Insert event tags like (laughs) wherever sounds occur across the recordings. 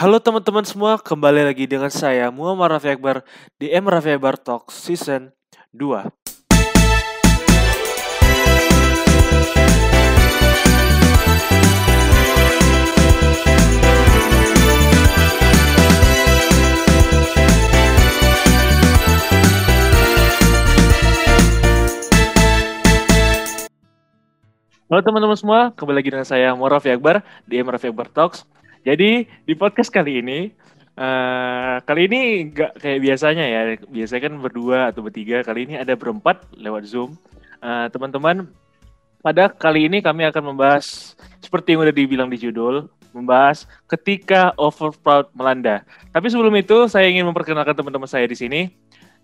Halo teman-teman semua, kembali lagi dengan saya Muhammad Rafi Akbar di M Rafi Akbar Talk Season 2. Halo teman-teman semua, kembali lagi dengan saya Muhammad Rafi Akbar di M Rafi Akbar Talks. Jadi di podcast kali ini, uh, kali ini nggak kayak biasanya ya, biasanya kan berdua atau bertiga. Kali ini ada berempat lewat Zoom. Uh, teman-teman, pada kali ini kami akan membahas seperti yang udah dibilang di judul, membahas ketika overproud melanda. Tapi sebelum itu, saya ingin memperkenalkan teman-teman saya di sini.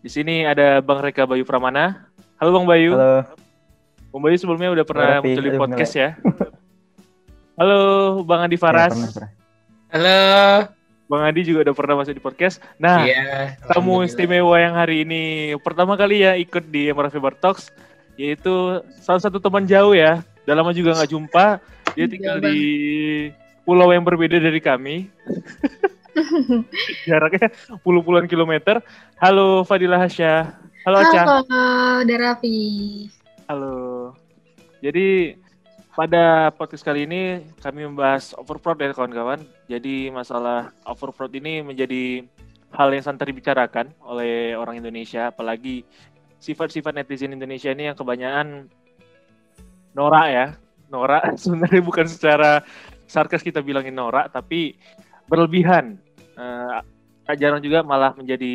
Di sini ada Bang Reka Bayu Pramana. Halo Bang Bayu. Halo. Bang Bayu sebelumnya udah pernah muncul di podcast ya. Halo Bang Adi Faras. Ya, pernah, pernah. Halo. Bang Adi juga udah pernah masuk di podcast. Nah, iya, tamu istimewa yang hari ini pertama kali ya ikut di MRF Bar Talks, yaitu salah satu teman jauh ya. Udah lama juga nggak jumpa. Dia tinggal di pulau yang berbeda dari kami. (laughs) Jaraknya puluh-puluhan kilometer. Halo Fadila Hasya. Halo Aca. Halo, Darafi. Halo. Jadi pada podcast kali ini kami membahas overproud ya kawan-kawan. Jadi masalah overproud ini menjadi hal yang santer dibicarakan oleh orang Indonesia, apalagi sifat-sifat netizen Indonesia ini yang kebanyakan norak ya. Norak (laughs) sebenarnya bukan secara sarkas kita bilangin norak, tapi berlebihan. Uh, jarang juga malah menjadi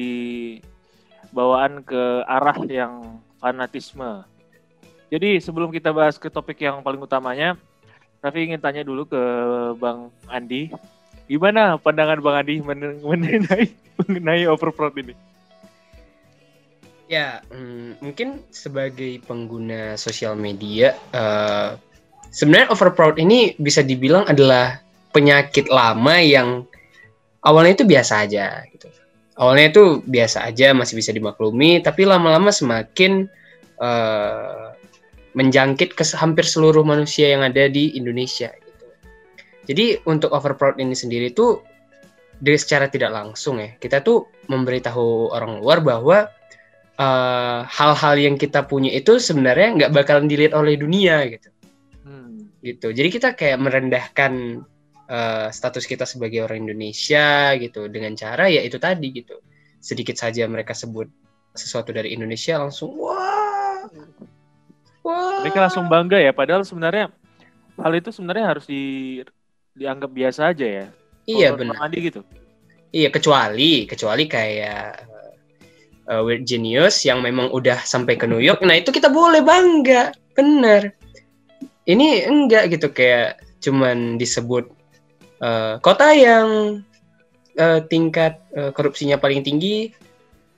bawaan ke arah yang fanatisme jadi sebelum kita bahas ke topik yang paling utamanya, Raffi ingin tanya dulu ke Bang Andi, gimana pandangan Bang Andi (laughs) mengenai mengenai overproud ini? Ya, hmm, mungkin sebagai pengguna sosial media, uh, sebenarnya overproud ini bisa dibilang adalah penyakit lama yang awalnya itu biasa aja gitu. Awalnya itu biasa aja, masih bisa dimaklumi, tapi lama-lama semakin uh, menjangkit ke hampir seluruh manusia yang ada di Indonesia gitu. Jadi untuk overproud ini sendiri tuh dari secara tidak langsung ya kita tuh memberitahu orang luar bahwa eh, hal-hal uh, yang kita punya itu sebenarnya nggak bakalan dilihat oleh dunia gitu. Hmm. Gitu. Jadi kita kayak merendahkan uh, status kita sebagai orang Indonesia gitu dengan cara ya itu tadi gitu. Sedikit saja mereka sebut sesuatu dari Indonesia langsung wah Wah. Mereka langsung bangga ya, padahal sebenarnya hal itu sebenarnya harus di dianggap biasa aja ya. Iya benar. Andi gitu. Iya kecuali kecuali kayak uh, Weird Genius yang memang udah sampai ke New York, nah itu kita boleh bangga, bener. Ini enggak gitu kayak cuman disebut uh, kota yang uh, tingkat uh, korupsinya paling tinggi,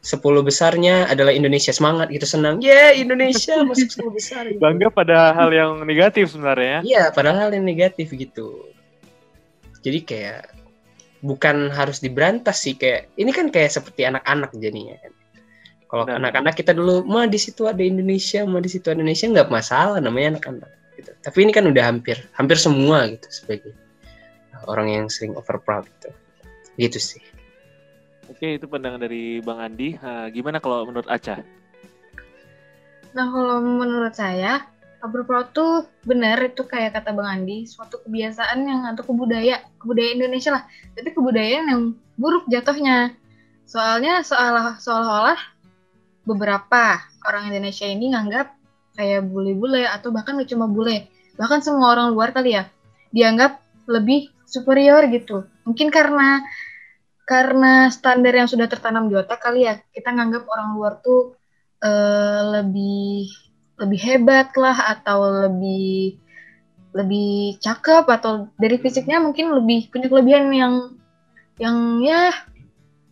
sepuluh besarnya adalah Indonesia. Semangat gitu senang. Ya yeah, Indonesia masuk sepuluh (laughs) besar. Gitu. bangga pada hal yang negatif sebenarnya iya pada hal yang negatif gitu. Jadi kayak bukan harus diberantas sih kayak ini kan kayak seperti anak-anak jadinya. Kan kalau anak-anak kita dulu mah di situ ada Indonesia mah di situ ada Indonesia nggak masalah namanya anak-anak gitu. Tapi ini kan udah hampir hampir semua gitu sebagai orang yang sering over proud gitu. Gitu sih Oke, itu pandangan dari Bang Andi. Uh, gimana kalau menurut Aca? Nah, kalau menurut saya, overproud tuh benar itu kayak kata Bang Andi, suatu kebiasaan yang atau kebudaya, kebudayaan Indonesia lah. Tapi kebudayaan yang buruk jatuhnya. Soalnya seolah seolah-olah beberapa orang Indonesia ini nganggap kayak bule-bule atau bahkan cuma bule, bahkan semua orang luar kali ya, dianggap lebih superior gitu. Mungkin karena karena standar yang sudah tertanam di otak kali ya kita nganggap orang luar tuh uh, lebih lebih hebat lah atau lebih lebih cakep atau dari fisiknya mungkin lebih punya kelebihan yang yang ya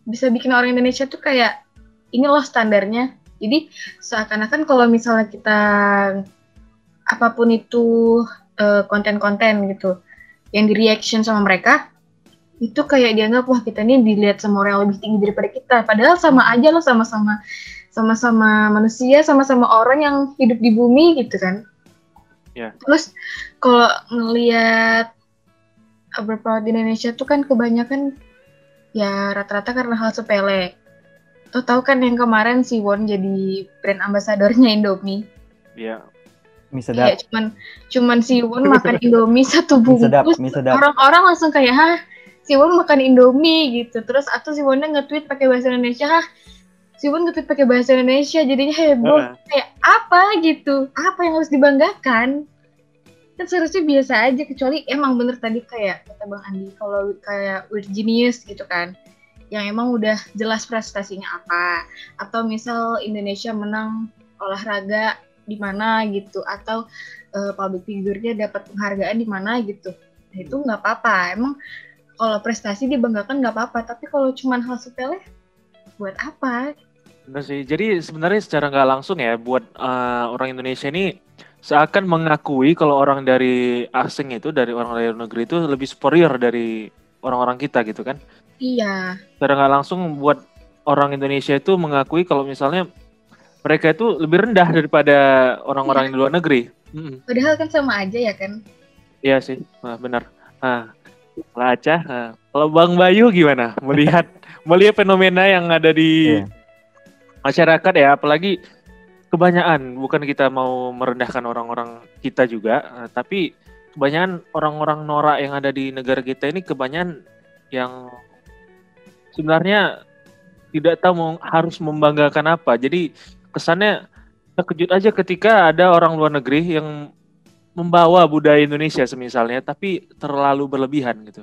bisa bikin orang Indonesia tuh kayak ini loh standarnya. Jadi seakan-akan kalau misalnya kita apa pun itu eh, konten-konten uh, gitu yang di reaction sama mereka itu kayak dianggap wah kita ini dilihat sama orang yang lebih tinggi daripada kita padahal sama aja loh sama-sama sama-sama manusia sama-sama orang yang hidup di bumi gitu kan yeah. terus kalau ngelihat beberapa di Indonesia tuh kan kebanyakan ya rata-rata karena hal sepele. Tuh tahu kan yang kemarin si Won jadi brand ambasadornya Indomie. Iya. Mie Iya, cuman cuman si Won makan Indomie satu mie sedap, bungkus. mie sedap. Orang-orang langsung kayak, "Hah, si Won makan Indomie gitu." Terus atau si Wonnya nge-tweet pakai bahasa Indonesia, "Hah, si Won nge-tweet pakai bahasa Indonesia." Jadinya heboh. Heeh. Kayak apa gitu? Apa yang harus dibanggakan? Kan seharusnya biasa aja kecuali emang bener tadi kayak kata Bang Andi kalau kayak Weird Genius gitu kan. Yang emang udah jelas prestasinya apa atau misal Indonesia menang olahraga di mana gitu atau eh, public figure-nya dapat penghargaan di mana gitu. Nah, itu nggak apa-apa. Emang kalau prestasi dibanggakan nggak apa-apa, tapi kalau cuman hal sepele buat apa? Benar sih. Jadi sebenarnya secara nggak langsung ya buat eh, orang Indonesia ini seakan mengakui kalau orang dari asing itu dari orang dari luar negeri itu lebih superior dari orang-orang kita gitu kan. Iya, Secara nggak langsung buat orang Indonesia itu mengakui kalau misalnya mereka itu lebih rendah daripada orang-orang di luar negeri. Padahal kan sama aja ya kan. Iya sih, Nah, benar. Nah, nah, kalau Bang Bayu gimana melihat (laughs) melihat fenomena yang ada di Iya. masyarakat ya, apalagi kebanyakan bukan kita mau merendahkan orang-orang kita juga, eh, tapi kebanyakan orang-orang norak yang ada di negara kita ini kebanyakan yang sebenarnya tidak tahu mau harus membanggakan apa. Jadi kesannya terkejut aja ketika ada orang luar negeri yang membawa budaya Indonesia semisalnya, tapi terlalu berlebihan gitu.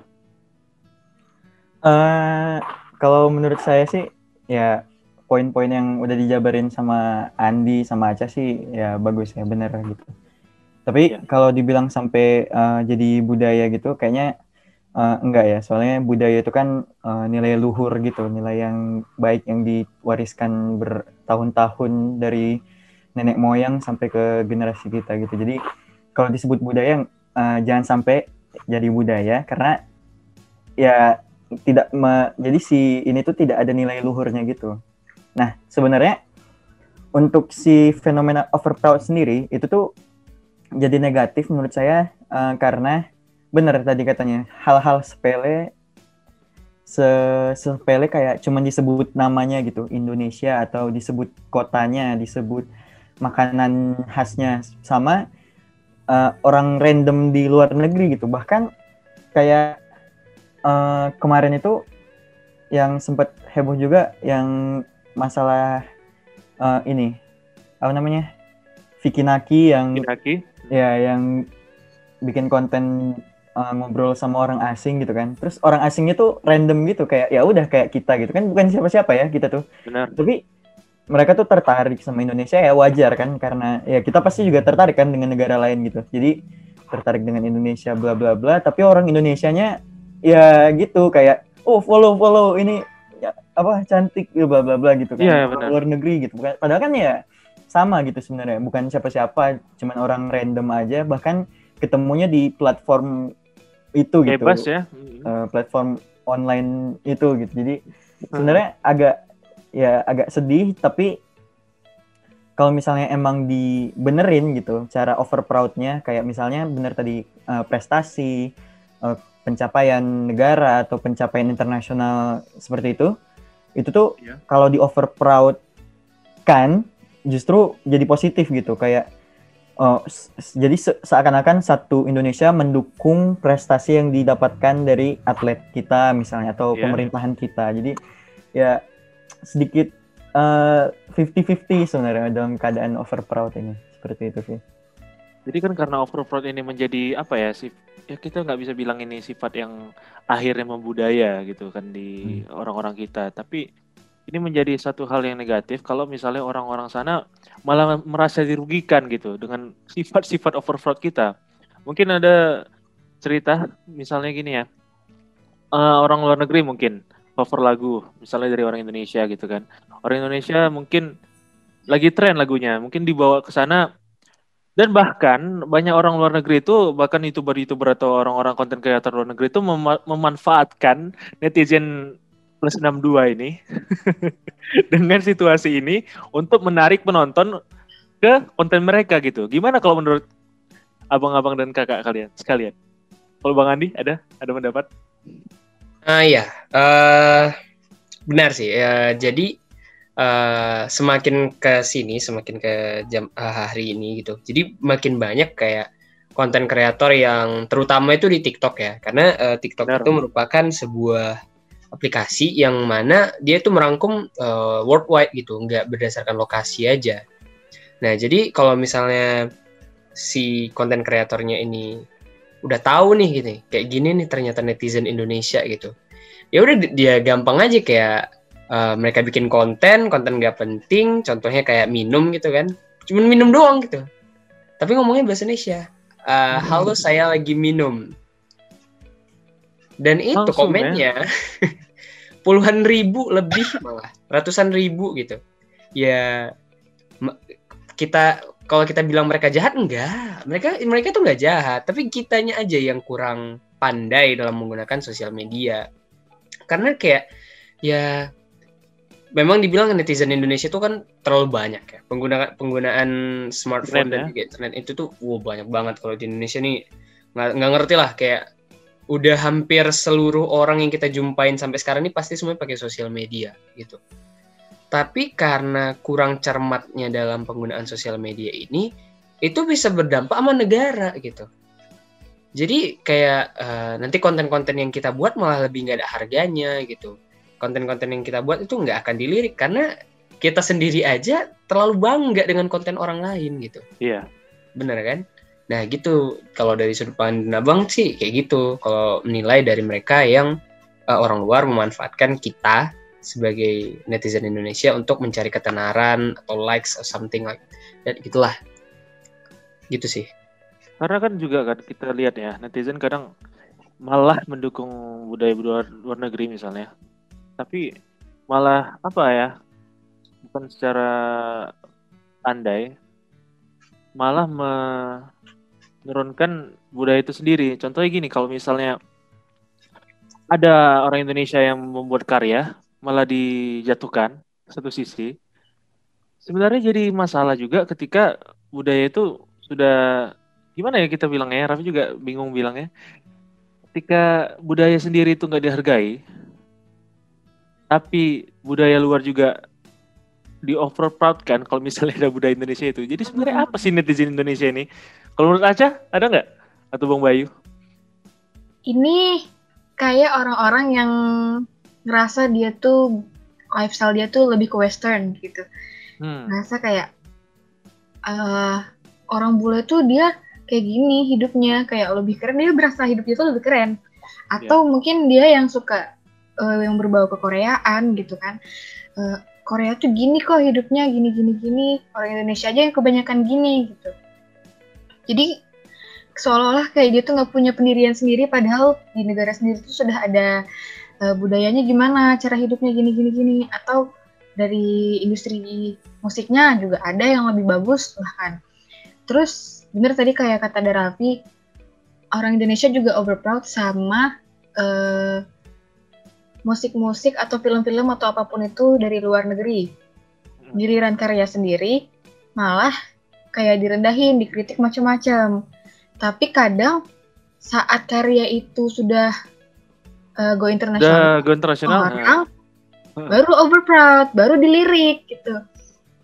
Eh, kalau menurut saya sih ya poin-poin yang udah dijabarin sama Andi sama Aca sih ya bagus ya bener gitu. Tapi Iya. kalau dibilang sampai eh, jadi budaya gitu kayaknya eh, enggak ya. Soalnya budaya itu kan eh, nilai luhur gitu, nilai yang baik yang diwariskan bertahun-tahun dari nenek moyang sampai ke generasi kita gitu. Jadi kalau disebut budaya eh, jangan sampai jadi budaya karena ya tidak jadi si ini tuh tidak ada nilai luhurnya gitu. Nah, sebenarnya untuk si fenomena overproud sendiri itu tuh jadi negatif menurut saya eh, karena benar tadi katanya hal-hal sepele se- sepele kayak cuman disebut namanya gitu Indonesia atau disebut kotanya, disebut makanan khasnya sama eh, orang random di luar negeri gitu. Bahkan kayak eh, kemarin itu yang sempat heboh juga yang masalah eh, ini apa namanya Vicky Naki yang Kinaki, ya yang bikin konten eh, ngobrol sama orang asing gitu kan terus orang asingnya tuh random gitu kayak ya udah kayak kita gitu kan bukan siapa-siapa ya kita tuh benar. tapi mereka tuh tertarik sama Indonesia ya wajar kan karena ya kita pasti juga tertarik kan dengan negara lain gitu jadi tertarik dengan Indonesia bla bla bla tapi orang Indonesianya ya gitu kayak oh follow follow ini ya, apa cantik ya, bla bla bla gitu kan Iya, Orang benar. luar negeri gitu padahal kan ya sama gitu sebenarnya bukan siapa-siapa cuman orang random aja bahkan ketemunya di platform itu gitu Bebas ya. Mm. eh, platform online itu gitu. Jadi sebenarnya agak ya agak sedih tapi kalau misalnya emang dibenerin gitu cara over proudnya kayak misalnya bener tadi eh, prestasi eh, pencapaian negara atau pencapaian internasional seperti itu itu tuh Iya. kalau di over proud kan justru jadi positif gitu kayak s- jadi se- seakan-akan satu Indonesia mendukung prestasi yang didapatkan dari atlet kita misalnya atau Iya. pemerintahan kita jadi ya sedikit eh, 50-50 sebenarnya dalam keadaan over proud ini seperti itu sih Jadi kan karena overproud ini menjadi apa ya sih? Ya kita nggak bisa bilang ini sifat yang akhirnya membudaya gitu kan di orang-orang kita. Tapi ini menjadi satu hal yang negatif kalau misalnya orang-orang sana malah merasa dirugikan gitu dengan sifat-sifat overflow kita. Mungkin ada cerita misalnya gini ya, eh, orang luar negeri mungkin cover lagu misalnya dari orang Indonesia gitu kan. Orang Indonesia mungkin lagi tren lagunya, mungkin dibawa ke sana dan bahkan banyak orang luar negeri itu bahkan youtuber-youtuber atau orang-orang konten kreator luar negeri itu mema- memanfaatkan netizen plus 62 ini (laughs) dengan situasi ini untuk menarik penonton ke konten mereka gitu. Gimana kalau menurut abang-abang dan kakak kalian sekalian? Kalau Bang Andi ada ada pendapat? Ah ya, uh, benar sih. Uh, jadi uh, semakin ke sini, semakin ke jam uh, hari ini gitu. Jadi makin banyak kayak konten kreator yang terutama itu di TikTok ya, karena uh, TikTok benar. itu merupakan sebuah aplikasi yang mana dia itu merangkum uh, worldwide gitu, nggak berdasarkan lokasi aja. Nah, jadi kalau misalnya si konten kreatornya ini udah tahu nih gitu, kayak gini nih ternyata netizen Indonesia gitu. Ya udah dia gampang aja kayak uh, mereka bikin konten, konten nggak penting, contohnya kayak minum gitu kan, cuman minum doang gitu. Tapi ngomongnya bahasa Indonesia. Uh, halo saya lagi minum. Dan itu Langsung, komennya (laughs) puluhan ribu lebih malah ratusan ribu gitu. Ya kita kalau kita bilang mereka jahat enggak, mereka mereka tuh nggak jahat, tapi kitanya aja yang kurang pandai dalam menggunakan sosial media. Karena kayak ya memang dibilang netizen Indonesia itu kan terlalu banyak ya penggunaan penggunaan smartphone dan ya. internet itu tuh wow banyak banget kalau di Indonesia nih nggak nggak ngerti lah kayak udah hampir seluruh orang yang kita jumpain sampai sekarang ini pasti semuanya pakai sosial media gitu. Tapi karena kurang cermatnya dalam penggunaan sosial media ini, itu bisa berdampak sama negara gitu. Jadi kayak uh, nanti konten-konten yang kita buat malah lebih nggak ada harganya gitu. Konten-konten yang kita buat itu nggak akan dilirik karena kita sendiri aja terlalu bangga dengan konten orang lain gitu. Iya. Bener kan? Nah gitu, kalau dari sudut pandang abang sih kayak gitu. Kalau menilai dari mereka yang uh, orang luar memanfaatkan kita sebagai netizen Indonesia untuk mencari ketenaran atau likes or something like that gitulah. Gitu sih. Karena kan juga kan kita lihat ya netizen kadang malah mendukung budaya luar, luar negeri misalnya. Tapi malah apa ya? Bukan secara pandai malah me menurunkan budaya itu sendiri. Contohnya gini, kalau misalnya ada orang Indonesia yang membuat karya malah dijatuhkan satu sisi, sebenarnya jadi masalah juga ketika budaya itu sudah gimana ya kita bilangnya, Raffi juga bingung bilangnya. Ketika budaya sendiri itu nggak dihargai, tapi budaya luar juga di over proud kan kalau misalnya ada budaya Indonesia itu. Jadi sebenarnya apa sih netizen Indonesia ini? Kalau menurut Aca ada nggak? Atau Bang Bayu? Ini kayak orang-orang yang ngerasa dia tuh lifestyle dia tuh lebih ke western gitu. Hmm. Ngerasa kayak uh, orang bule tuh dia kayak gini hidupnya kayak lebih keren dia berasa hidupnya tuh lebih keren atau yeah. mungkin dia yang suka uh, yang berbau ke Koreaan gitu kan uh, Korea tuh gini kok hidupnya gini gini gini orang Indonesia aja yang kebanyakan gini gitu jadi seolah-olah kayak dia tuh nggak punya pendirian sendiri padahal di negara sendiri tuh sudah ada uh, budayanya gimana cara hidupnya gini gini gini atau dari industri musiknya juga ada yang lebih bagus bahkan terus bener tadi kayak kata Darafi orang Indonesia juga overproud sama uh, musik-musik atau film-film atau apa pun itu dari luar negeri. Hmm. Giliran karya sendiri malah kayak direndahin, dikritik macam-macam. Tapi kadang saat karya itu sudah Eh, go internasional go internasional orang uh. Ah. baru overproud baru dilirik gitu.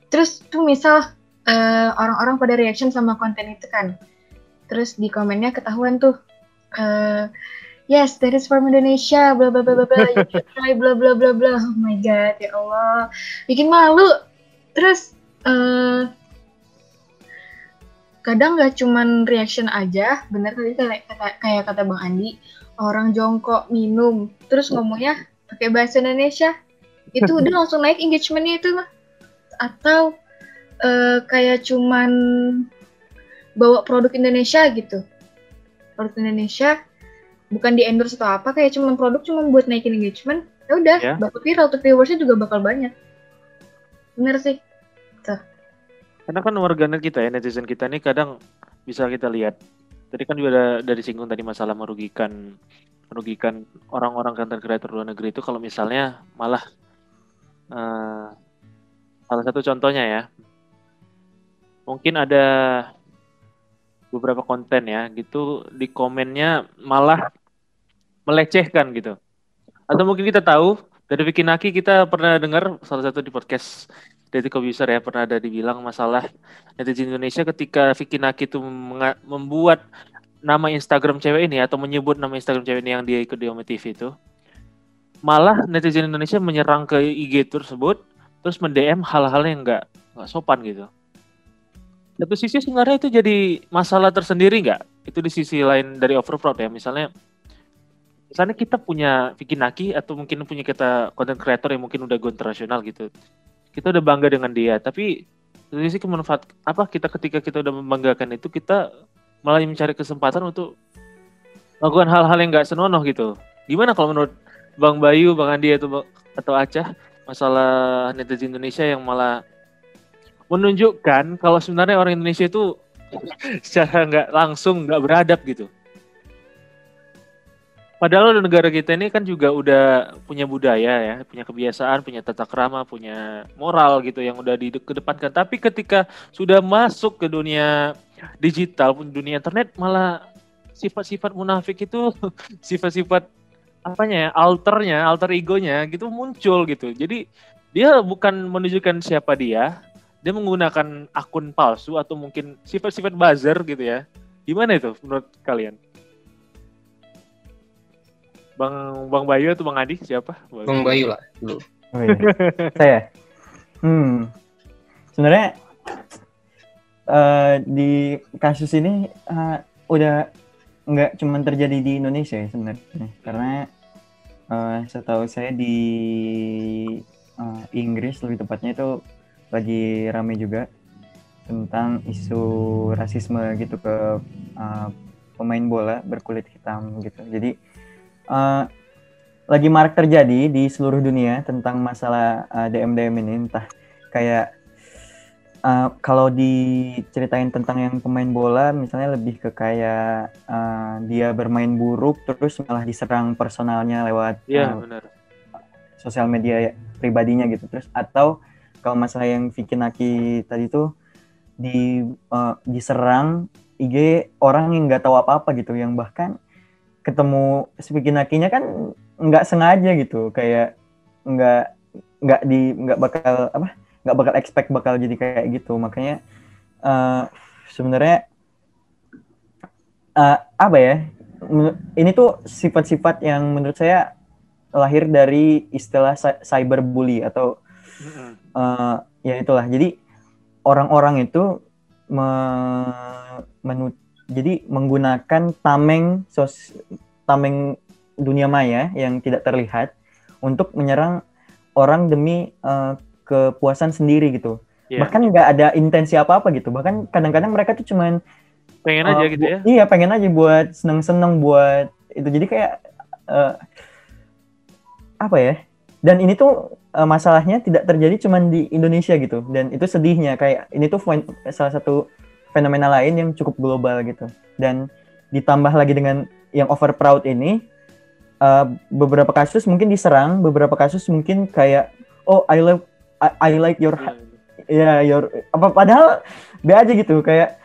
Terus tuh misal uh, orang-orang pada reaction sama konten itu kan. Terus di komennya ketahuan tuh uh, yes there is from Indonesia bla bla bla bla bla you try bla bla bla bla. Oh my god ya Allah. Bikin malu. Terus uh, kadang nggak cuman reaction aja bener tadi kayak kata Bang Andi orang jongkok minum terus ngomongnya pakai bahasa Indonesia. Itu (laughs) udah langsung naik engagementnya itu mah atau uh, kayak cuman bawa produk Indonesia gitu. Produk Indonesia bukan di endorse atau apa kayak cuma produk cuma buat naikin engagement ya udah yeah. bakal viral tuh viewersnya juga bakal banyak. Bener sih. Tuh. Karena kan warganet kita ya netizen kita nih kadang bisa kita lihat tadi kan juga dari singgung tadi masalah merugikan merugikan orang-orang content creator luar negeri itu kalau misalnya malah uh, salah satu contohnya ya. Mungkin ada beberapa konten ya gitu di komennya malah melecehkan gitu. Atau mungkin kita tahu dari Vicky Naki kita pernah dengar salah satu di podcast dari Kobuser ya pernah ada dibilang masalah netizen Indonesia ketika Vicky Naki itu membuat nama Instagram cewek ini atau menyebut nama Instagram cewek ini yang dia ikut di Ome TV itu malah netizen Indonesia menyerang ke IG tersebut terus mendm hal-hal yang enggak nggak sopan gitu. Satu sisi sebenarnya itu jadi masalah tersendiri nggak? Itu di sisi lain dari overflow ya misalnya misalnya kita punya Vicky Naki atau mungkin punya kita content creator yang mungkin udah go internasional gitu kita udah bangga dengan dia. Tapi dari sisi kemanfaat apa kita ketika kita udah membanggakan itu kita malah mencari kesempatan untuk melakukan hal-hal yang nggak senonoh gitu. Gimana kalau menurut Bang Bayu Bang Andi atau atau Acah masalah netizen Indonesia yang malah menunjukkan kalau sebenarnya orang Indonesia itu (laughs) secara nggak langsung nggak beradab gitu Padahal negara kita ini kan juga udah punya budaya ya, punya kebiasaan, punya tata krama, punya moral gitu yang udah di kedepankan. Tapi ketika sudah masuk ke dunia digital, dunia internet malah sifat-sifat munafik itu (laughs) sifat-sifat apanya ya, alternya, alter egonya gitu muncul gitu. Jadi dia bukan menunjukkan siapa dia, dia menggunakan akun palsu atau mungkin sifat-sifat buzzer gitu ya. Gimana itu menurut kalian? Bang Bang Bayu atau Bang Adi siapa? Bang Bayu lah dulu. Oh, iya. (laughs) Saya. Hmm. Sebenarnya uh, di kasus ini uh, udah nggak cuma terjadi di Indonesia ya sebenarnya karena uh, setahu saya di uh, Inggris lebih tepatnya itu lagi rame juga tentang isu rasisme gitu ke uh, pemain bola berkulit hitam gitu jadi uh, lagi marak terjadi di seluruh dunia tentang masalah uh, DM DM ini. Entah kayak uh, kalau diceritain tentang yang pemain bola misalnya lebih ke kayak uh, dia bermain buruk terus malah diserang personalnya lewat ya, uh, benar. sosial media pribadinya gitu. Terus atau kalau masalah yang Vicky Naki tadi tuh di uh, diserang IG orang yang nggak tahu apa-apa gitu. Yang bahkan ketemu Nakinya kan nggak sengaja gitu. Kayak nggak nggak di nggak bakal apa nggak bakal expect bakal jadi kayak gitu. Makanya uh, sebenarnya uh, apa ya ini tuh sifat-sifat yang menurut saya lahir dari istilah cyberbully atau uh, ya itulah. Jadi orang-orang itu me, menut jadi menggunakan tameng sos tameng dunia maya yang tidak terlihat untuk menyerang orang demi uh, kepuasan sendiri gitu. Yeah. Bahkan nggak ada intensi apa-apa gitu. Bahkan kadang-kadang mereka tuh cuman pengen uh, aja gitu ya. Iya, pengen aja buat seneng-seneng buat itu. Jadi kayak uh, apa ya? Dan ini tuh uh, masalahnya tidak terjadi cuman di Indonesia gitu. Dan itu sedihnya kayak ini tuh salah satu fenomena lain yang cukup global gitu. Dan ditambah lagi dengan yang over proud ini uh, beberapa kasus mungkin diserang beberapa kasus mungkin kayak oh I love I, I like your ya yeah, your apa padahal be aja gitu kayak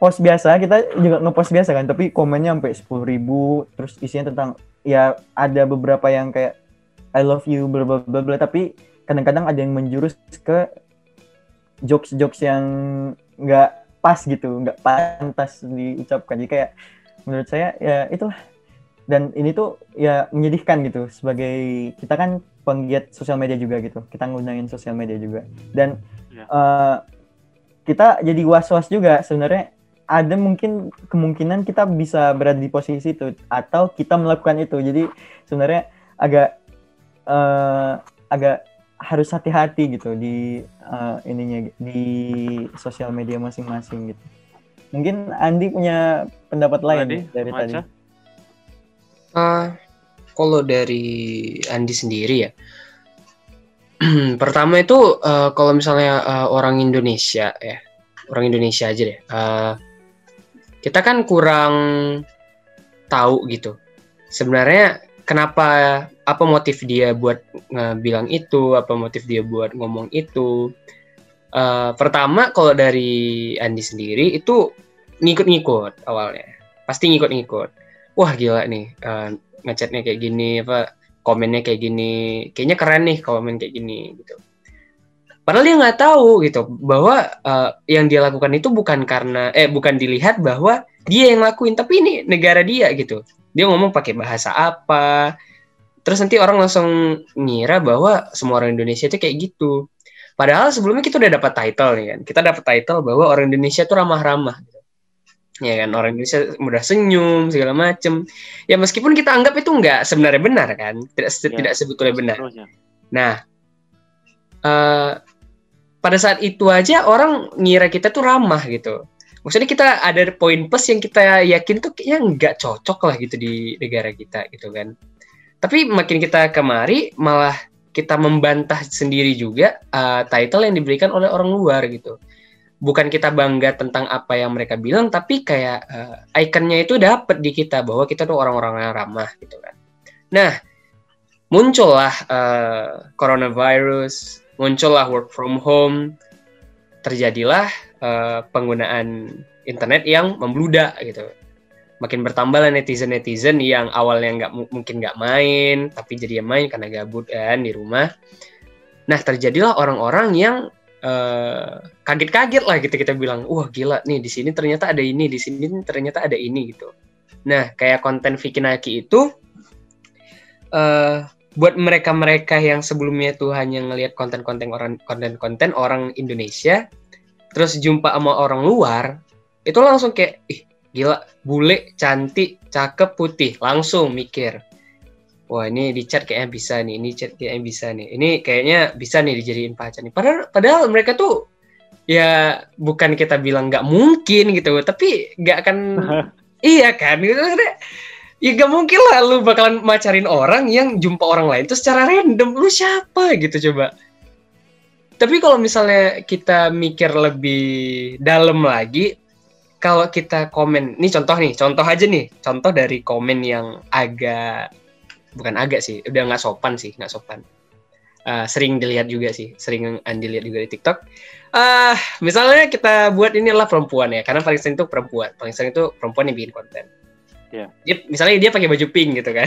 post biasa kita juga ngepost biasa kan tapi komennya sampai sepuluh ribu terus isinya tentang ya ada beberapa yang kayak I love you bla bla bla bla tapi kadang-kadang ada yang menjurus ke jokes jokes yang nggak pas gitu nggak pantas diucapkan. Jadi kayak menurut saya ya itulah. Dan ini tuh ya menyedihkan gitu. Sebagai kita kan penggiat sosial media juga gitu. Kita nggunain sosial media juga. Dan ya. uh, kita jadi was-was juga sebenarnya. Ada mungkin kemungkinan kita bisa berada di posisi itu atau kita melakukan itu. Jadi sebenarnya agak uh, agak harus hati-hati gitu di uh, ininya di sosial media masing-masing gitu. Mungkin Andi punya pendapat lain Andi, dari Maca? tadi. Uh, kalau dari Andi sendiri ya, (clears throat) pertama itu uh, kalau misalnya uh, orang Indonesia ya, orang Indonesia aja deh, uh, kita kan kurang tahu gitu. Sebenarnya kenapa apa motif dia buat uh, bilang itu apa motif dia buat ngomong itu. Uh, pertama kalau dari Andi sendiri itu ngikut-ngikut awalnya. Pasti ngikut-ngikut. Wah gila nih uh, ngechatnya kayak gini apa komennya kayak gini. Kayaknya keren nih komen kayak gini gitu. Padahal dia nggak tahu gitu bahwa uh, yang dia lakukan itu bukan karena eh bukan dilihat bahwa dia yang lakuin tapi ini negara dia gitu dia ngomong pakai bahasa apa. Terus nanti orang langsung ngira bahwa semua orang Indonesia itu kayak gitu. Padahal sebelumnya kita udah dapat title nih kan. Kita dapat title bahwa orang Indonesia itu ramah-ramah. Gitu. ya kan orang Indonesia mudah senyum segala macem. Ya meskipun kita anggap itu enggak sebenarnya benar kan. Tidak ya, tidak sebetulnya benar. nah uh, pada saat itu aja orang ngira kita tuh ramah gitu. Maksudnya kita ada poin plus yang kita yakin tuh kayaknya nggak cocok lah gitu di negara kita gitu kan. Tapi makin kita kemari malah kita membantah sendiri juga uh, title yang diberikan oleh orang luar gitu. Bukan kita bangga tentang apa yang mereka bilang, tapi kayak uh, ikonnya itu dapat di kita bahwa kita tuh orang-orang yang ramah gitu kan. Nah, muncullah uh, coronavirus, muncullah work from home, terjadilah uh, penggunaan internet yang membludak gitu. Makin bertambahlah netizen-netizen yang awalnya nggak mungkin nggak main, tapi jadi main karena gabut kan di rumah. Nah terjadilah orang-orang yang eh, kaget-kaget lah gitu kita bilang, wah gila nih di sini ternyata ada ini, di sini ternyata ada ini gitu. Nah kayak konten Vikinaki itu uh, buat mereka-mereka yang sebelumnya tuh hanya ngelihat konten-konten orang konten-konten orang Indonesia terus jumpa sama orang luar itu langsung kayak ih gila bule cantik cakep putih. Langsung mikir wah ini di chat kayaknya bisa nih ini chat kayaknya bisa nih ini kayaknya bisa nih dijadiin pacar nih. Padahal padahal mereka tuh ya bukan kita bilang nggak mungkin gitu tapi nggak akan (laughs) iya kan? Gitu ya gak mungkin lah lu bakalan macarin orang yang jumpa orang lain tuh secara random. Lu siapa gitu coba tapi kalau misalnya kita mikir lebih dalam lagi kalau kita komen ini contoh nih contoh aja nih contoh dari komen yang agak bukan agak sih udah nggak sopan sih nggak sopan uh, sering dilihat juga sih sering andi lihat juga di TikTok uh, misalnya kita buat ini adalah perempuan ya karena paling sering itu perempuan paling sering itu perempuan yang bikin konten Yeah. Dia, misalnya dia pakai baju pink gitu kan.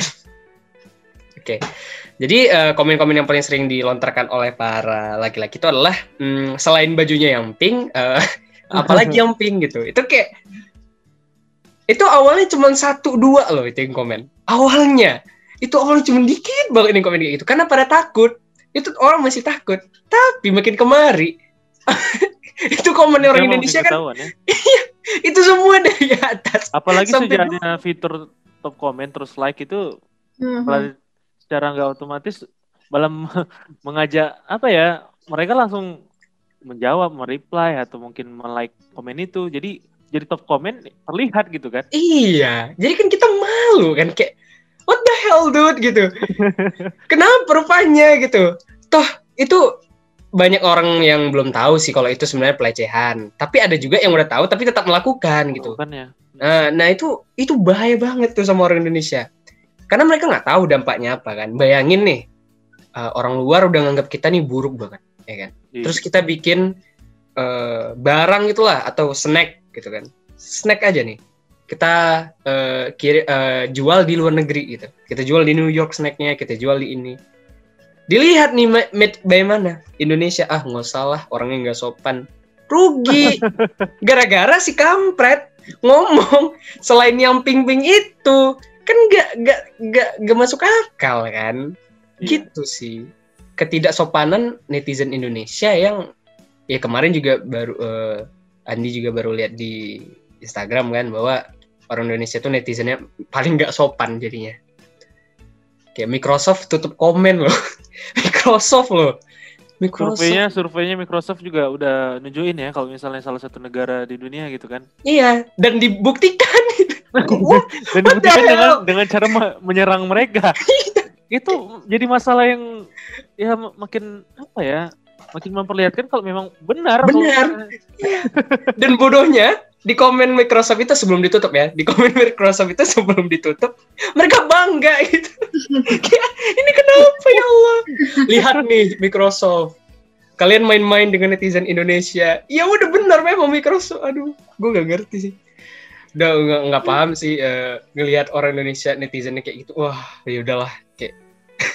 Oke. Okay. Jadi uh, komen-komen yang paling sering dilontarkan oleh para laki-laki itu adalah um, selain bajunya yang pink, uh, (laughs) apalagi yang pink gitu. Itu kayak itu awalnya cuma satu dua loh itu yang komen. Awalnya itu awalnya cuma dikit banget ini komen kayak gitu. Karena pada takut. Itu orang masih takut. Tapi makin kemari (laughs) itu komen orang Indonesia kan. Ya? (laughs) Iya, itu semua dari atas. Apalagi Sampai sejak ada fitur top comment terus like itu mm-hmm. Secara nggak otomatis malah (laughs) mengajak apa ya mereka langsung menjawab, mereply atau mungkin melike komen itu. Jadi jadi top komen terlihat gitu kan? Iya, jadi kan kita malu kan kayak what the hell dude gitu. (laughs) Kenapa rupanya gitu? Toh itu banyak orang yang belum tahu sih kalau itu sebenarnya pelecehan. Tapi ada juga yang udah tahu tapi tetap melakukan gitu. ya. Nah, nah itu itu bahaya banget tuh sama orang Indonesia. Karena mereka nggak tahu dampaknya apa kan. Bayangin nih uh, orang luar udah nganggap kita nih buruk banget, ya kan. Iya. Terus kita bikin uh, barang itulah atau snack gitu kan. Snack aja nih. Kita uh, kiri, uh, jual di luar negeri gitu. Kita jual di New York snacknya, kita jual di ini Dilihat nih made by mana? Indonesia ah nggak salah orangnya nggak sopan. Rugi. (laughs) Gara-gara si kampret ngomong selain yang ping-ping itu kan nggak nggak nggak nggak masuk akal kan? Iya. Gitu sih. Ketidaksopanan netizen Indonesia yang ya kemarin juga baru uh, Andi juga baru lihat di Instagram kan bahwa orang Indonesia tuh netizennya paling nggak sopan jadinya. Kayak Microsoft tutup komen loh. (laughs) Microsoft loh. Microsoft. Surveinya, surveinya Microsoft juga udah nunjukin ya kalau misalnya salah satu negara di dunia gitu kan. Iya, dan dibuktikan. (laughs) dan dibuktikan dengan dengan cara menyerang mereka. (laughs) Iya. itu jadi masalah yang ya makin apa ya? Makin memperlihatkan kalau memang benar. Benar. Iya. dan bodohnya di komen Microsoft itu sebelum ditutup ya. Di komen Microsoft itu sebelum ditutup mereka bangga gitu. Ini kenapa ya Allah? Lihat nih Microsoft. Kalian main-main dengan netizen Indonesia. Ya udah benar memang Microsoft. Aduh gue gak ngerti sih. Udah nggak nggak paham sih uh, ngelihat orang Indonesia netizennya kayak gitu. Wah ya udahlah kayak.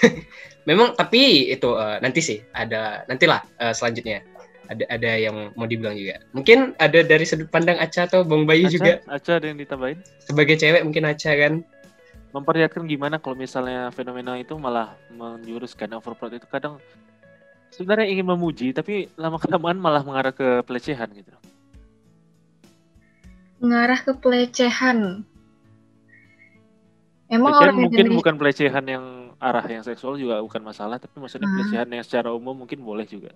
(laughs) Memang tapi itu uh, nanti sih ada nantilah uh, selanjutnya ada ada yang mau dibilang juga. Mungkin ada dari sudut pandang Aca atau Bang Bayu Aca, juga Aca ada yang ditambahin? sebagai cewek mungkin Aca kan. Memperlihatkan gimana kalau misalnya fenomena itu malah menjuruskan overproud itu kadang sebenarnya ingin memuji tapi lama kelamaan malah mengarah ke pelecehan gitu. Mengarah ke pelecehan. Emang Pelecehan orang mungkin bukan pelecehan yang arah yang seksual juga bukan masalah tapi maksudnya Hmm. pelecehan yang secara umum mungkin boleh juga.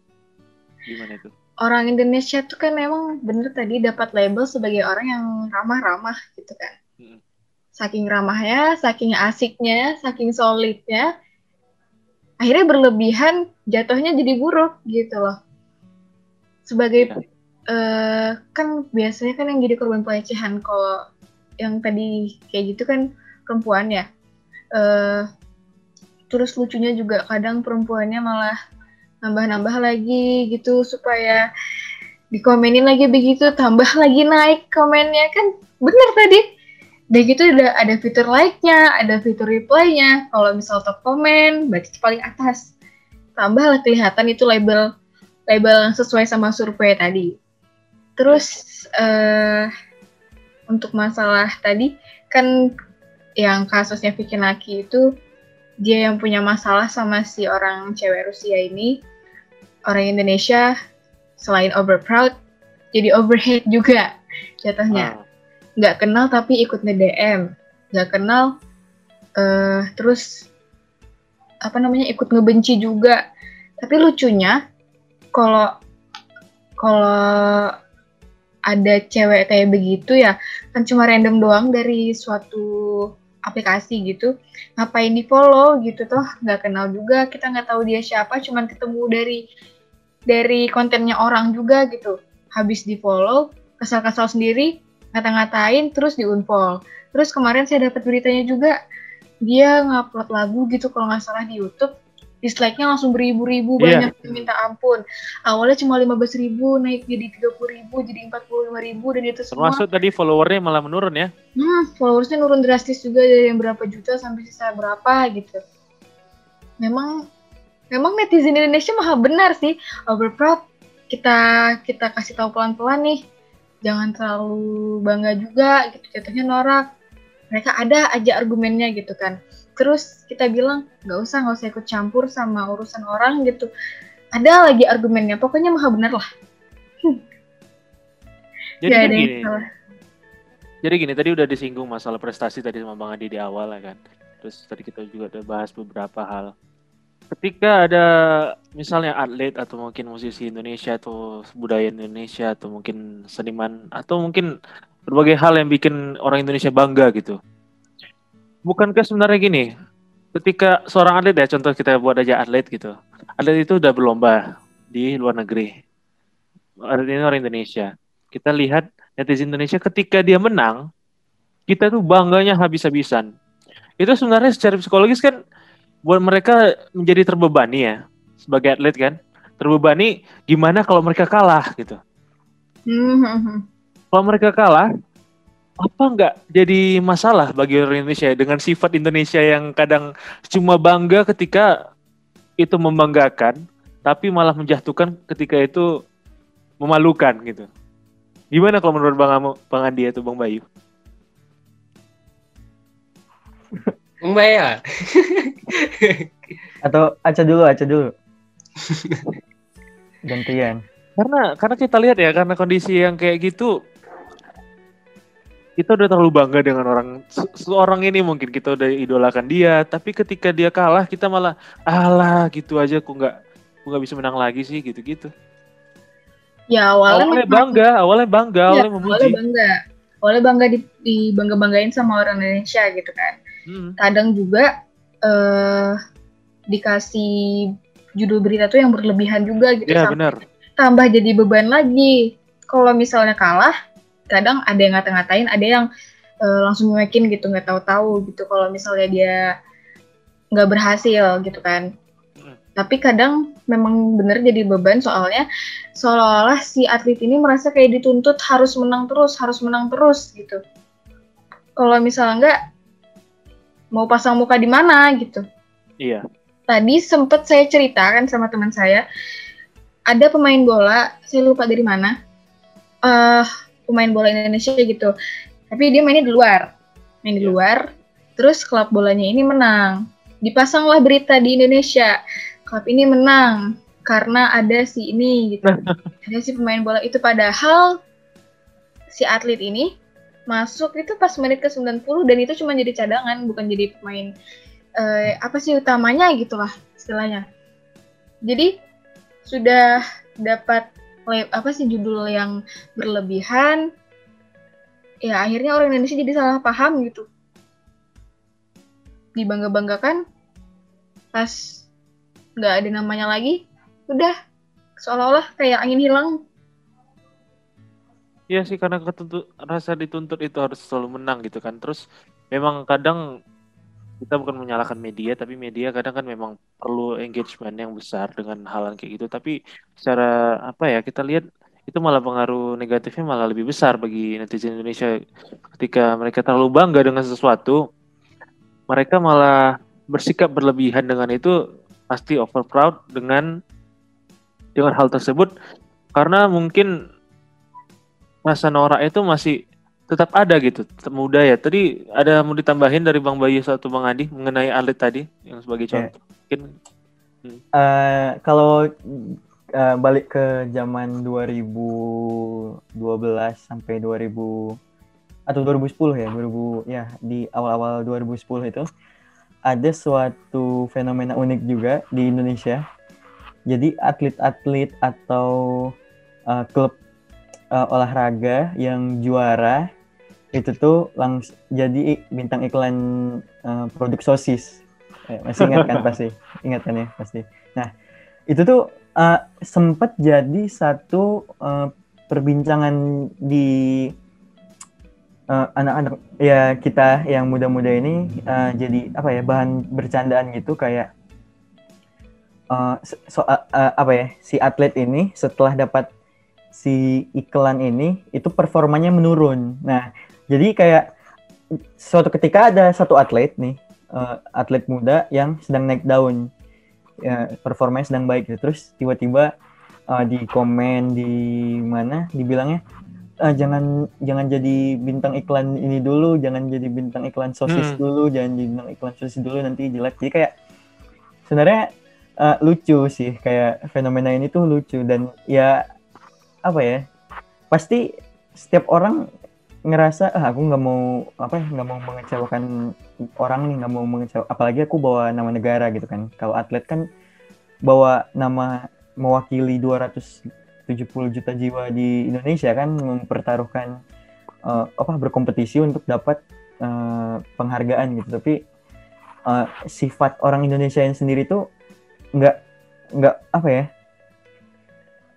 Gimana itu? orang Indonesia tuh kan memang bener tadi dapat label sebagai orang yang ramah-ramah gitu kan. Mm. Saking ramahnya, saking asiknya, saking solidnya, akhirnya berlebihan, jatuhnya jadi buruk gitu loh. Sebagai eh, kan biasanya kan yang jadi korban pelecehan kalau yang tadi kayak gitu kan perempuan ya. Eh, terus lucunya juga kadang perempuannya malah nambah-nambah lagi gitu supaya dikomenin lagi begitu tambah lagi naik komennya. Kan bener tadi. Udah gitu ada ada fitur like-nya ada fitur reply-nya. Kalau misal top komen berarti paling atas. Tambahlah kelihatan itu label label yang sesuai sama survei tadi. Terus eh untuk masalah tadi kan yang kasusnya Vicky Naki itu dia yang punya masalah sama si orang cewek Rusia ini orang Indonesia selain over proud jadi overhate juga jatuhnya. Ah, nggak kenal tapi ikut nge DM nggak kenal eh terus apa namanya ikut ngebenci juga. Tapi lucunya kalau kalau ada cewek kayak begitu ya kan cuma random doang dari suatu aplikasi gitu ngapain di follow gitu toh nggak kenal juga kita nggak tahu dia siapa cuman ketemu dari dari kontennya orang juga gitu. Habis di follow kesal-kesal sendiri ngata-ngatain terus di unfollow. Terus kemarin saya dapat beritanya juga dia ngupload lagu gitu kalau nggak salah di YouTube dislike-nya langsung beribu-ribu Iya. banyak yang minta ampun awalnya cuma 15.000 ribu naik jadi 30.000 ribu jadi 45.000 ribu dan itu semua termasuk tadi followernya malah menurun ya. Hmm, followersnya nurun drastis juga dari yang berapa juta sampai sisa berapa gitu. Memang memang netizen Indonesia maha benar sih. Overproud kita kita kasih tahu pelan-pelan nih. Jangan terlalu bangga juga gitu jatuhnya norak. Mereka ada aja argumennya gitu kan. Terus kita bilang nggak usah nggak usah ikut campur sama urusan orang gitu. Ada lagi argumennya. Pokoknya maha benar lah. Jadi Nggak kan ada gini, salah. jadi gini tadi udah disinggung masalah prestasi tadi sama Bang Adi di awal ya kan. Terus tadi kita juga udah bahas beberapa hal. Ketika ada misalnya atlet atau mungkin musisi Indonesia atau budaya Indonesia atau mungkin seniman atau mungkin berbagai hal yang bikin orang Indonesia bangga gitu. Bukankah sebenarnya gini, ketika seorang atlet ya contoh kita buat aja atlet gitu. Atlet itu udah berlomba di luar negeri. Atlet ini orang Indonesia. Kita lihat netizen Indonesia ketika dia menang, kita tuh bangganya habis-habisan. Itu sebenarnya secara psikologis kan buat mereka menjadi terbebani ya sebagai atlet kan. Terbebani gimana kalau mereka kalah gitu. Hmm, hmm, hmm. Kalau mereka kalah, apa nggak jadi masalah bagi orang Indonesia dengan sifat Indonesia yang kadang cuma bangga ketika itu membanggakan, tapi malah menjatuhkan ketika itu memalukan gitu. Gimana kalau menurut Bang, Amo, Bang Andi atau Bang Bayu? Mbak ya. (laughs) Atau Aca dulu, Aca dulu. (laughs) Gantian. Karena karena kita lihat ya karena kondisi yang kayak gitu kita udah terlalu bangga dengan orang se- seorang ini mungkin kita udah idolakan dia tapi ketika dia kalah kita malah alah gitu aja aku nggak aku nggak bisa menang lagi sih gitu gitu Ya awalnya awalnya memang- bangga awalnya bangga Iya, awalnya memuji. awalnya bangga. Awalnya bangga di, di bangga banggain sama orang Indonesia gitu kan. Hmm, kadang juga eh dikasih judul berita tuh yang berlebihan juga gitu. Ya benar. tambah jadi beban lagi. Kalau misalnya kalah kadang ada yang ngata-ngatain ada yang eh, langsung nyuekin gitu nggak tahu-tahu gitu. Kalau misalnya dia nggak berhasil gitu kan. Hmm. tapi kadang memang bener jadi beban soalnya seolah-olah si atlet ini merasa kayak dituntut harus menang terus harus menang terus gitu. Kalau misalnya nggak mau pasang muka di mana gitu. Iya. Tadi sempet saya ceritakan sama teman saya, ada pemain bola, saya lupa dari mana, eh pemain bola Indonesia gitu. Tapi dia mainnya di luar, main di Iya. luar. Terus klub bolanya ini menang. Dipasanglah berita di Indonesia, klub ini menang karena ada si ini gitu. (laughs) ada si pemain bola itu padahal si atlet ini masuk itu pas menit ke 90 dan itu cuma jadi cadangan bukan jadi pemain eh, apa sih utamanya gitu lah istilahnya. Jadi sudah dapat apa sih judul yang berlebihan ya akhirnya orang Indonesia jadi salah paham gitu dibangga-banggakan pas nggak ada namanya lagi udah seolah-olah kayak angin hilang Iya sih karena ketuntut, rasa dituntut itu harus selalu menang gitu kan. Terus memang kadang kita bukan menyalahkan media, tapi media kadang kan memang perlu engagement yang besar dengan hal yang kayak gitu. Tapi secara apa ya kita lihat itu malah pengaruh negatifnya malah lebih besar bagi netizen Indonesia ketika mereka terlalu bangga dengan sesuatu, mereka malah bersikap berlebihan dengan itu pasti over proud dengan dengan hal tersebut karena mungkin rasa norak itu masih tetap ada gitu, tetap muda ya. Tadi ada mau ditambahin dari Bang Bayu atau Bang Adi mengenai atlet tadi yang sebagai Ya. contoh. Mungkin Eh, kalau eh, balik ke zaman 2012 sampai 2000 atau 2010 ya, 2000 ya di awal-awal 2010 itu ada suatu fenomena unik juga di Indonesia. Jadi atlet-atlet atau eh, klub eh, olahraga yang juara itu tuh langsung jadi bintang iklan eh, produk sosis. Eh, masih ingat kan pasti? Ingat kan ya pasti. Nah, itu tuh uh, sempat jadi satu uh, perbincangan di uh, anak-anak ya kita yang muda-muda ini uh, jadi apa ya bahan bercandaan gitu kayak uh, so- uh, uh, apa ya si atlet ini setelah dapat si iklan ini itu performanya menurun. Nah, jadi kayak suatu ketika ada satu atlet nih uh, atlet muda yang sedang naik daun ya, performanya sedang baik gitu. terus tiba-tiba uh, di komen di mana dibilangnya "Eh, jangan jangan jadi bintang iklan ini dulu jangan jadi bintang iklan sosis Hmm. dulu jangan jadi bintang iklan sosis dulu nanti jelek jadi kayak sebenarnya uh, lucu sih kayak fenomena ini tuh lucu dan ya apa ya pasti setiap orang ngerasa ah aku nggak mau apa ya, nggak mau mengecewakan orang nih nggak mau mengecewakan apalagi aku bawa nama negara gitu kan. Kalau atlet kan bawa nama mewakili 270 juta jiwa di Indonesia kan mempertaruhkan eh, apa berkompetisi untuk dapat eh, penghargaan gitu. Tapi eh, sifat orang Indonesia yang sendiri tuh nggak nggak apa ya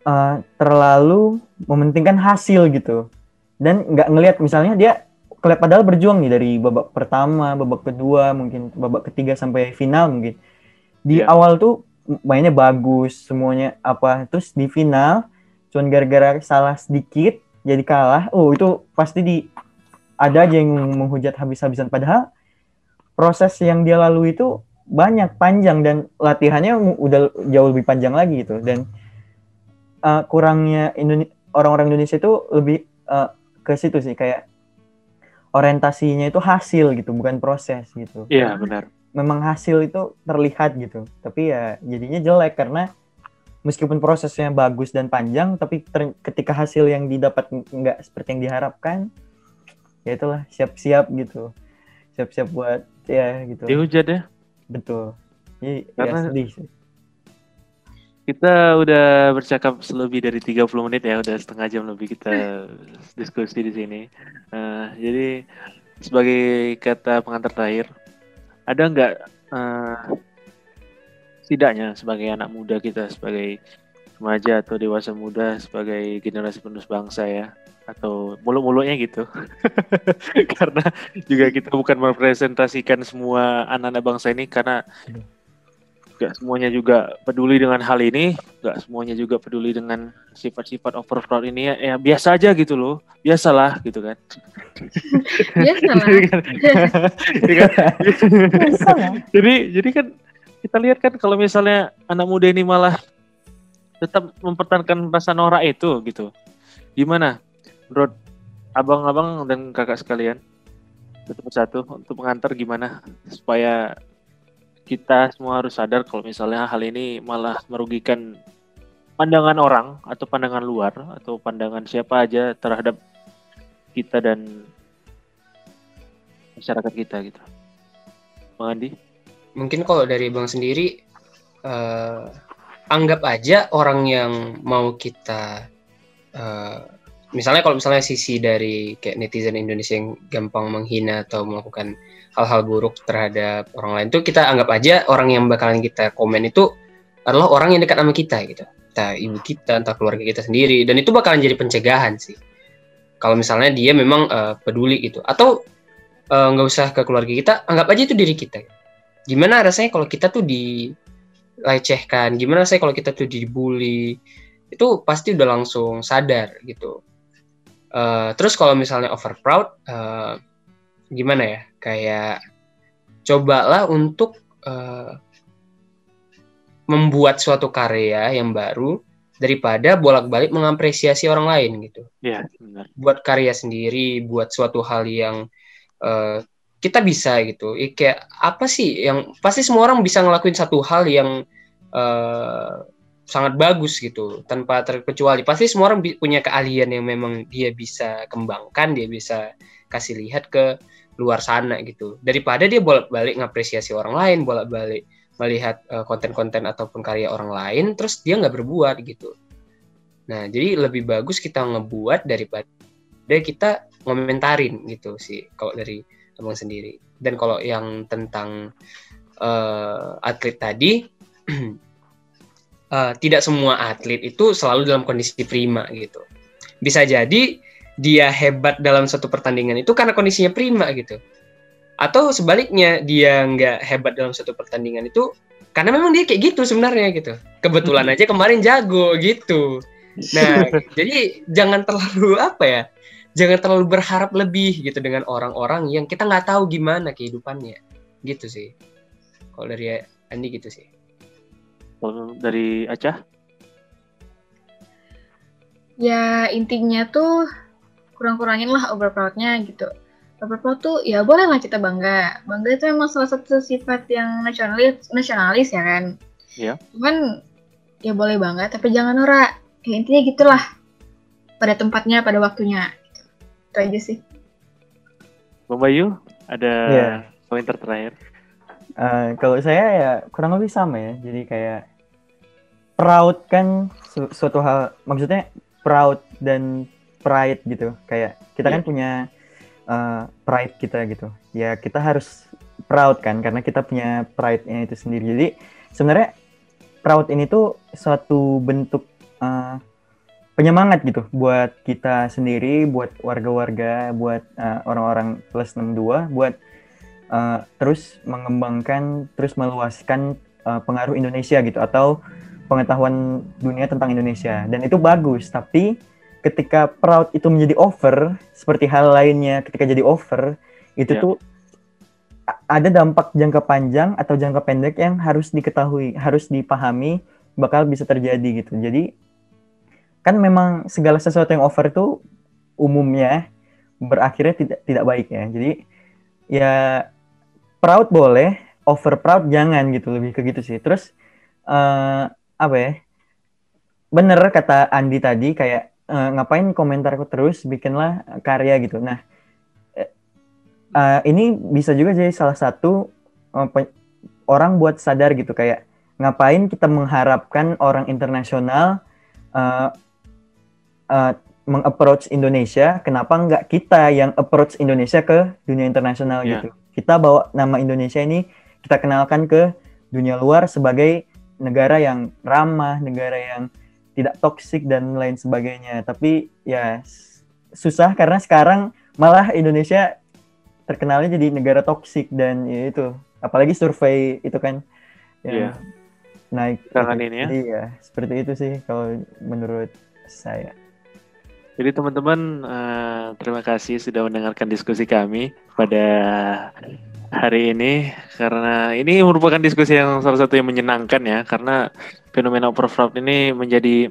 eh, terlalu mementingkan hasil gitu dan nggak ngelihat misalnya dia kelihatan padahal berjuang nih dari babak pertama, babak kedua, mungkin babak ketiga sampai final mungkin. Di Iya. awal tuh mainnya bagus, semuanya apa, terus di final cuman gara-gara salah sedikit jadi kalah. Oh, itu pasti di ada aja yang menghujat habis-habisan padahal proses yang dia lalui itu banyak panjang dan latihannya udah jauh lebih panjang lagi gitu dan uh, kurangnya Indone- orang-orang Indonesia itu lebih uh, ke situ sih kayak orientasinya itu hasil gitu bukan proses gitu. Iya benar. memang hasil itu terlihat gitu tapi ya jadinya jelek karena meskipun prosesnya bagus dan panjang tapi ketika hasil yang didapat nggak seperti yang diharapkan ya itulah siap-siap gitu. Siap-siap buat ya gitu. Dihujat ya. betul. Jadi, ya Karena- sedih sih Kita udah bercakap lebih dari 30 menit ya, udah setengah jam lebih kita (laughs) diskusi di sini. Eh, jadi sebagai kata pengantar terakhir, ada nggak eh, setidaknya sebagai anak muda kita, sebagai remaja atau dewasa muda, sebagai generasi penerus bangsa ya, atau mulut-mulutnya gitu, (laughs) karena juga kita bukan merepresentasikan semua anak-anak bangsa ini karena nggak semuanya juga peduli dengan hal ini, nggak semuanya juga peduli dengan sifat-sifat overflow ini ya, ya biasa aja gitu loh, biasalah gitu kan. (laughs) Biasalah. Jadi kan- jadi kan- Bisa lah. jadi jadi kan kita lihat kan kalau misalnya anak muda ini malah tetap mempertahankan rasa norak itu gitu. Gimana menurut abang-abang dan kakak sekalian? Satu persatu untuk mengantar gimana supaya kita semua harus sadar kalau misalnya hal ini malah merugikan pandangan orang atau pandangan luar atau pandangan siapa aja terhadap kita dan masyarakat kita gitu. Bang Andi? Mungkin kalau dari Bang sendiri uh, anggap aja orang yang mau kita uh, misalnya kalau misalnya sisi dari kayak netizen Indonesia yang gampang menghina atau melakukan hal-hal buruk terhadap orang lain. Tuh kita anggap aja orang yang bakalan kita komen itu adalah orang yang dekat sama kita gitu. Entah ibu kita entah keluarga kita sendiri. Dan itu bakalan jadi pencegahan sih. Kalau misalnya dia memang uh, peduli gitu. Atau nggak uh, usah ke keluarga kita anggap aja itu diri kita. Gimana rasanya kalau kita tuh dilecehkan? Gimana rasanya kalau kita tuh dibully? Itu pasti udah langsung sadar gitu. Uh, terus kalau misalnya over proud uh, gimana ya kayak cobalah untuk uh, membuat suatu karya yang baru daripada bolak-balik mengapresiasi orang lain gitu. Iya, benar. Buat karya sendiri, buat suatu hal yang uh, kita bisa gitu. Ya, kayak apa sih yang pasti semua orang bisa ngelakuin satu hal yang uh, sangat bagus gitu tanpa terkecuali. Pasti semua orang punya keahlian yang memang dia bisa kembangkan, dia bisa kasih lihat ke luar sana gitu. Daripada dia bolak-balik ngapresiasi orang lain, bolak-balik melihat eh, konten-konten ataupun karya orang lain, terus dia nggak berbuat gitu. Nah, jadi lebih bagus kita ngebuat daripada kita ngomentarin gitu sih kalau dari abang sendiri. Dan kalau yang tentang uh, atlet tadi, (clears throat) uh, tidak semua atlet itu selalu dalam kondisi prima gitu. Bisa jadi dia hebat dalam satu pertandingan itu karena kondisinya prima gitu. Atau sebaliknya dia nggak hebat dalam satu pertandingan itu karena memang dia kayak gitu sebenarnya gitu. Kebetulan hmm. aja kemarin jago gitu. Nah, (laughs) jadi jangan terlalu (laughs) apa ya? Jangan terlalu berharap lebih gitu dengan orang-orang yang kita nggak tahu gimana kehidupannya. Gitu sih. Kalau dari Andi gitu sih. Kalau dari Acah? Ya intinya tuh kurang-kurangin lah overproudnya gitu. Overproud tuh ya boleh lah kita bangga. Bangga itu memang salah satu sifat yang nasionalis nasionalis ya kan? Iya. cuman ya boleh bangga tapi jangan norak. Ya intinya gitulah. Pada tempatnya pada waktunya. Gitu. itu aja sih. Bang Bayu ada yeah. komentar terakhir uh, kalau saya ya kurang lebih sama ya. Jadi kayak proud kan su suatu hal maksudnya proud dan pride gitu kayak kita yeah. kan iya. punya uh, pride kita gitu ya kita harus proud kan karena kita punya pride-nya itu sendiri jadi sebenarnya proud ini tuh suatu bentuk uh, penyemangat gitu buat kita sendiri, buat warga-warga, buat uh, orang-orang plus 62, buat uh, terus mengembangkan, terus meluaskan uh, pengaruh Indonesia gitu atau pengetahuan dunia tentang Indonesia. Dan itu bagus, tapi ketika proud itu menjadi over seperti hal lainnya ketika jadi over itu yeah. tuh ada dampak jangka panjang atau jangka pendek yang harus diketahui harus dipahami bakal bisa terjadi gitu jadi kan memang segala sesuatu yang over itu umumnya berakhirnya tidak tidak baik ya jadi ya proud boleh over proud jangan gitu lebih ke gitu sih terus uh, apa ya bener kata Andi tadi kayak uh, ngapain komentarku terus bikinlah karya gitu nah uh, ini bisa juga jadi salah satu uh, orang buat sadar gitu kayak ngapain kita mengharapkan orang internasional uh, uh, mengapproach Indonesia, kenapa nggak kita yang approach Indonesia ke dunia internasional yeah. gitu? Kita bawa nama Indonesia ini kita kenalkan ke dunia luar sebagai negara yang ramah, negara yang tidak toksik dan lain sebagainya. Tapi ya susah karena sekarang malah Indonesia terkenalnya jadi negara toksik dan ya itu apalagi survei itu kan ya yeah. naik Kangen ini ya. Jadi ya seperti itu sih kalau menurut saya. Jadi teman-teman uh, terima kasih sudah mendengarkan diskusi kami pada hari ini karena ini merupakan diskusi yang salah satu yang menyenangkan ya karena fenomena overflow ini menjadi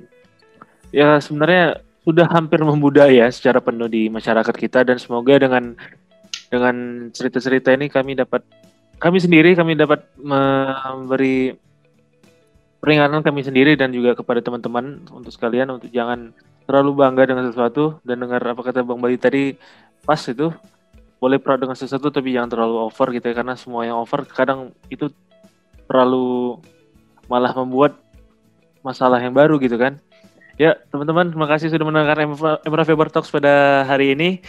ya sebenarnya sudah hampir membudaya secara penuh di masyarakat kita dan semoga dengan dengan cerita-cerita ini kami dapat kami sendiri kami dapat memberi peringatan kami sendiri dan juga kepada teman-teman untuk sekalian untuk jangan terlalu bangga dengan sesuatu. Dan dengar apa kata Bang Bayu tadi pas itu boleh proud dengan sesuatu tapi jangan terlalu over gitu ya karena semua yang over kadang itu terlalu malah membuat masalah yang baru gitu kan. Ya, teman-teman, terima kasih sudah mendengarkan Emra Faber Talks pada hari ini.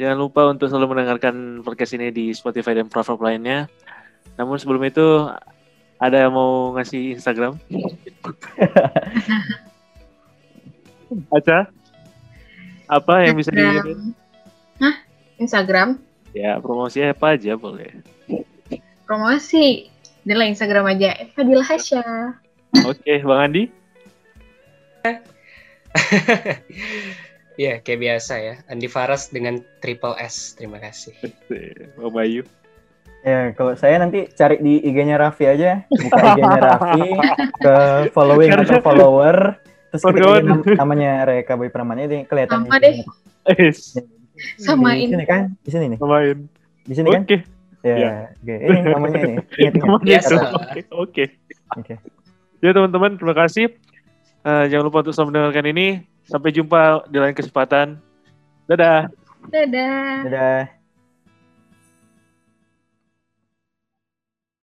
Jangan lupa untuk selalu mendengarkan podcast ini di Spotify dan platform lainnya. Namun sebelum itu, ada yang mau ngasih Instagram? (laughs) Aca? Apa yang bisa di... Hah? Instagram? Ya, promosinya apa aja boleh. Promosi. Adalah Instagram aja. Fadil Hasya. Oke, Bang Andi? (laughs) ya, kayak biasa ya. Andi Faras dengan triple S. Terima kasih. Bang Bayu? Ya, kalau saya nanti cari di IG-nya Raffi aja, buka IG-nya Raffi, ke following atau follower, terus kita nam namanya Reka Boy Pramana ini kelihatan. Sama deh. Samain. Di sini kan? Di sini nih. Samain. Di sini kan? Oke. Ya, Ya. oke. Ini namanya ini. (laughs) Namanya. Oke. Oke. Oke. Ya teman-teman, terima kasih. Eh, jangan lupa untuk selalu mendengarkan ini. Sampai jumpa di lain kesempatan. Dadah. Dadah. Dadah.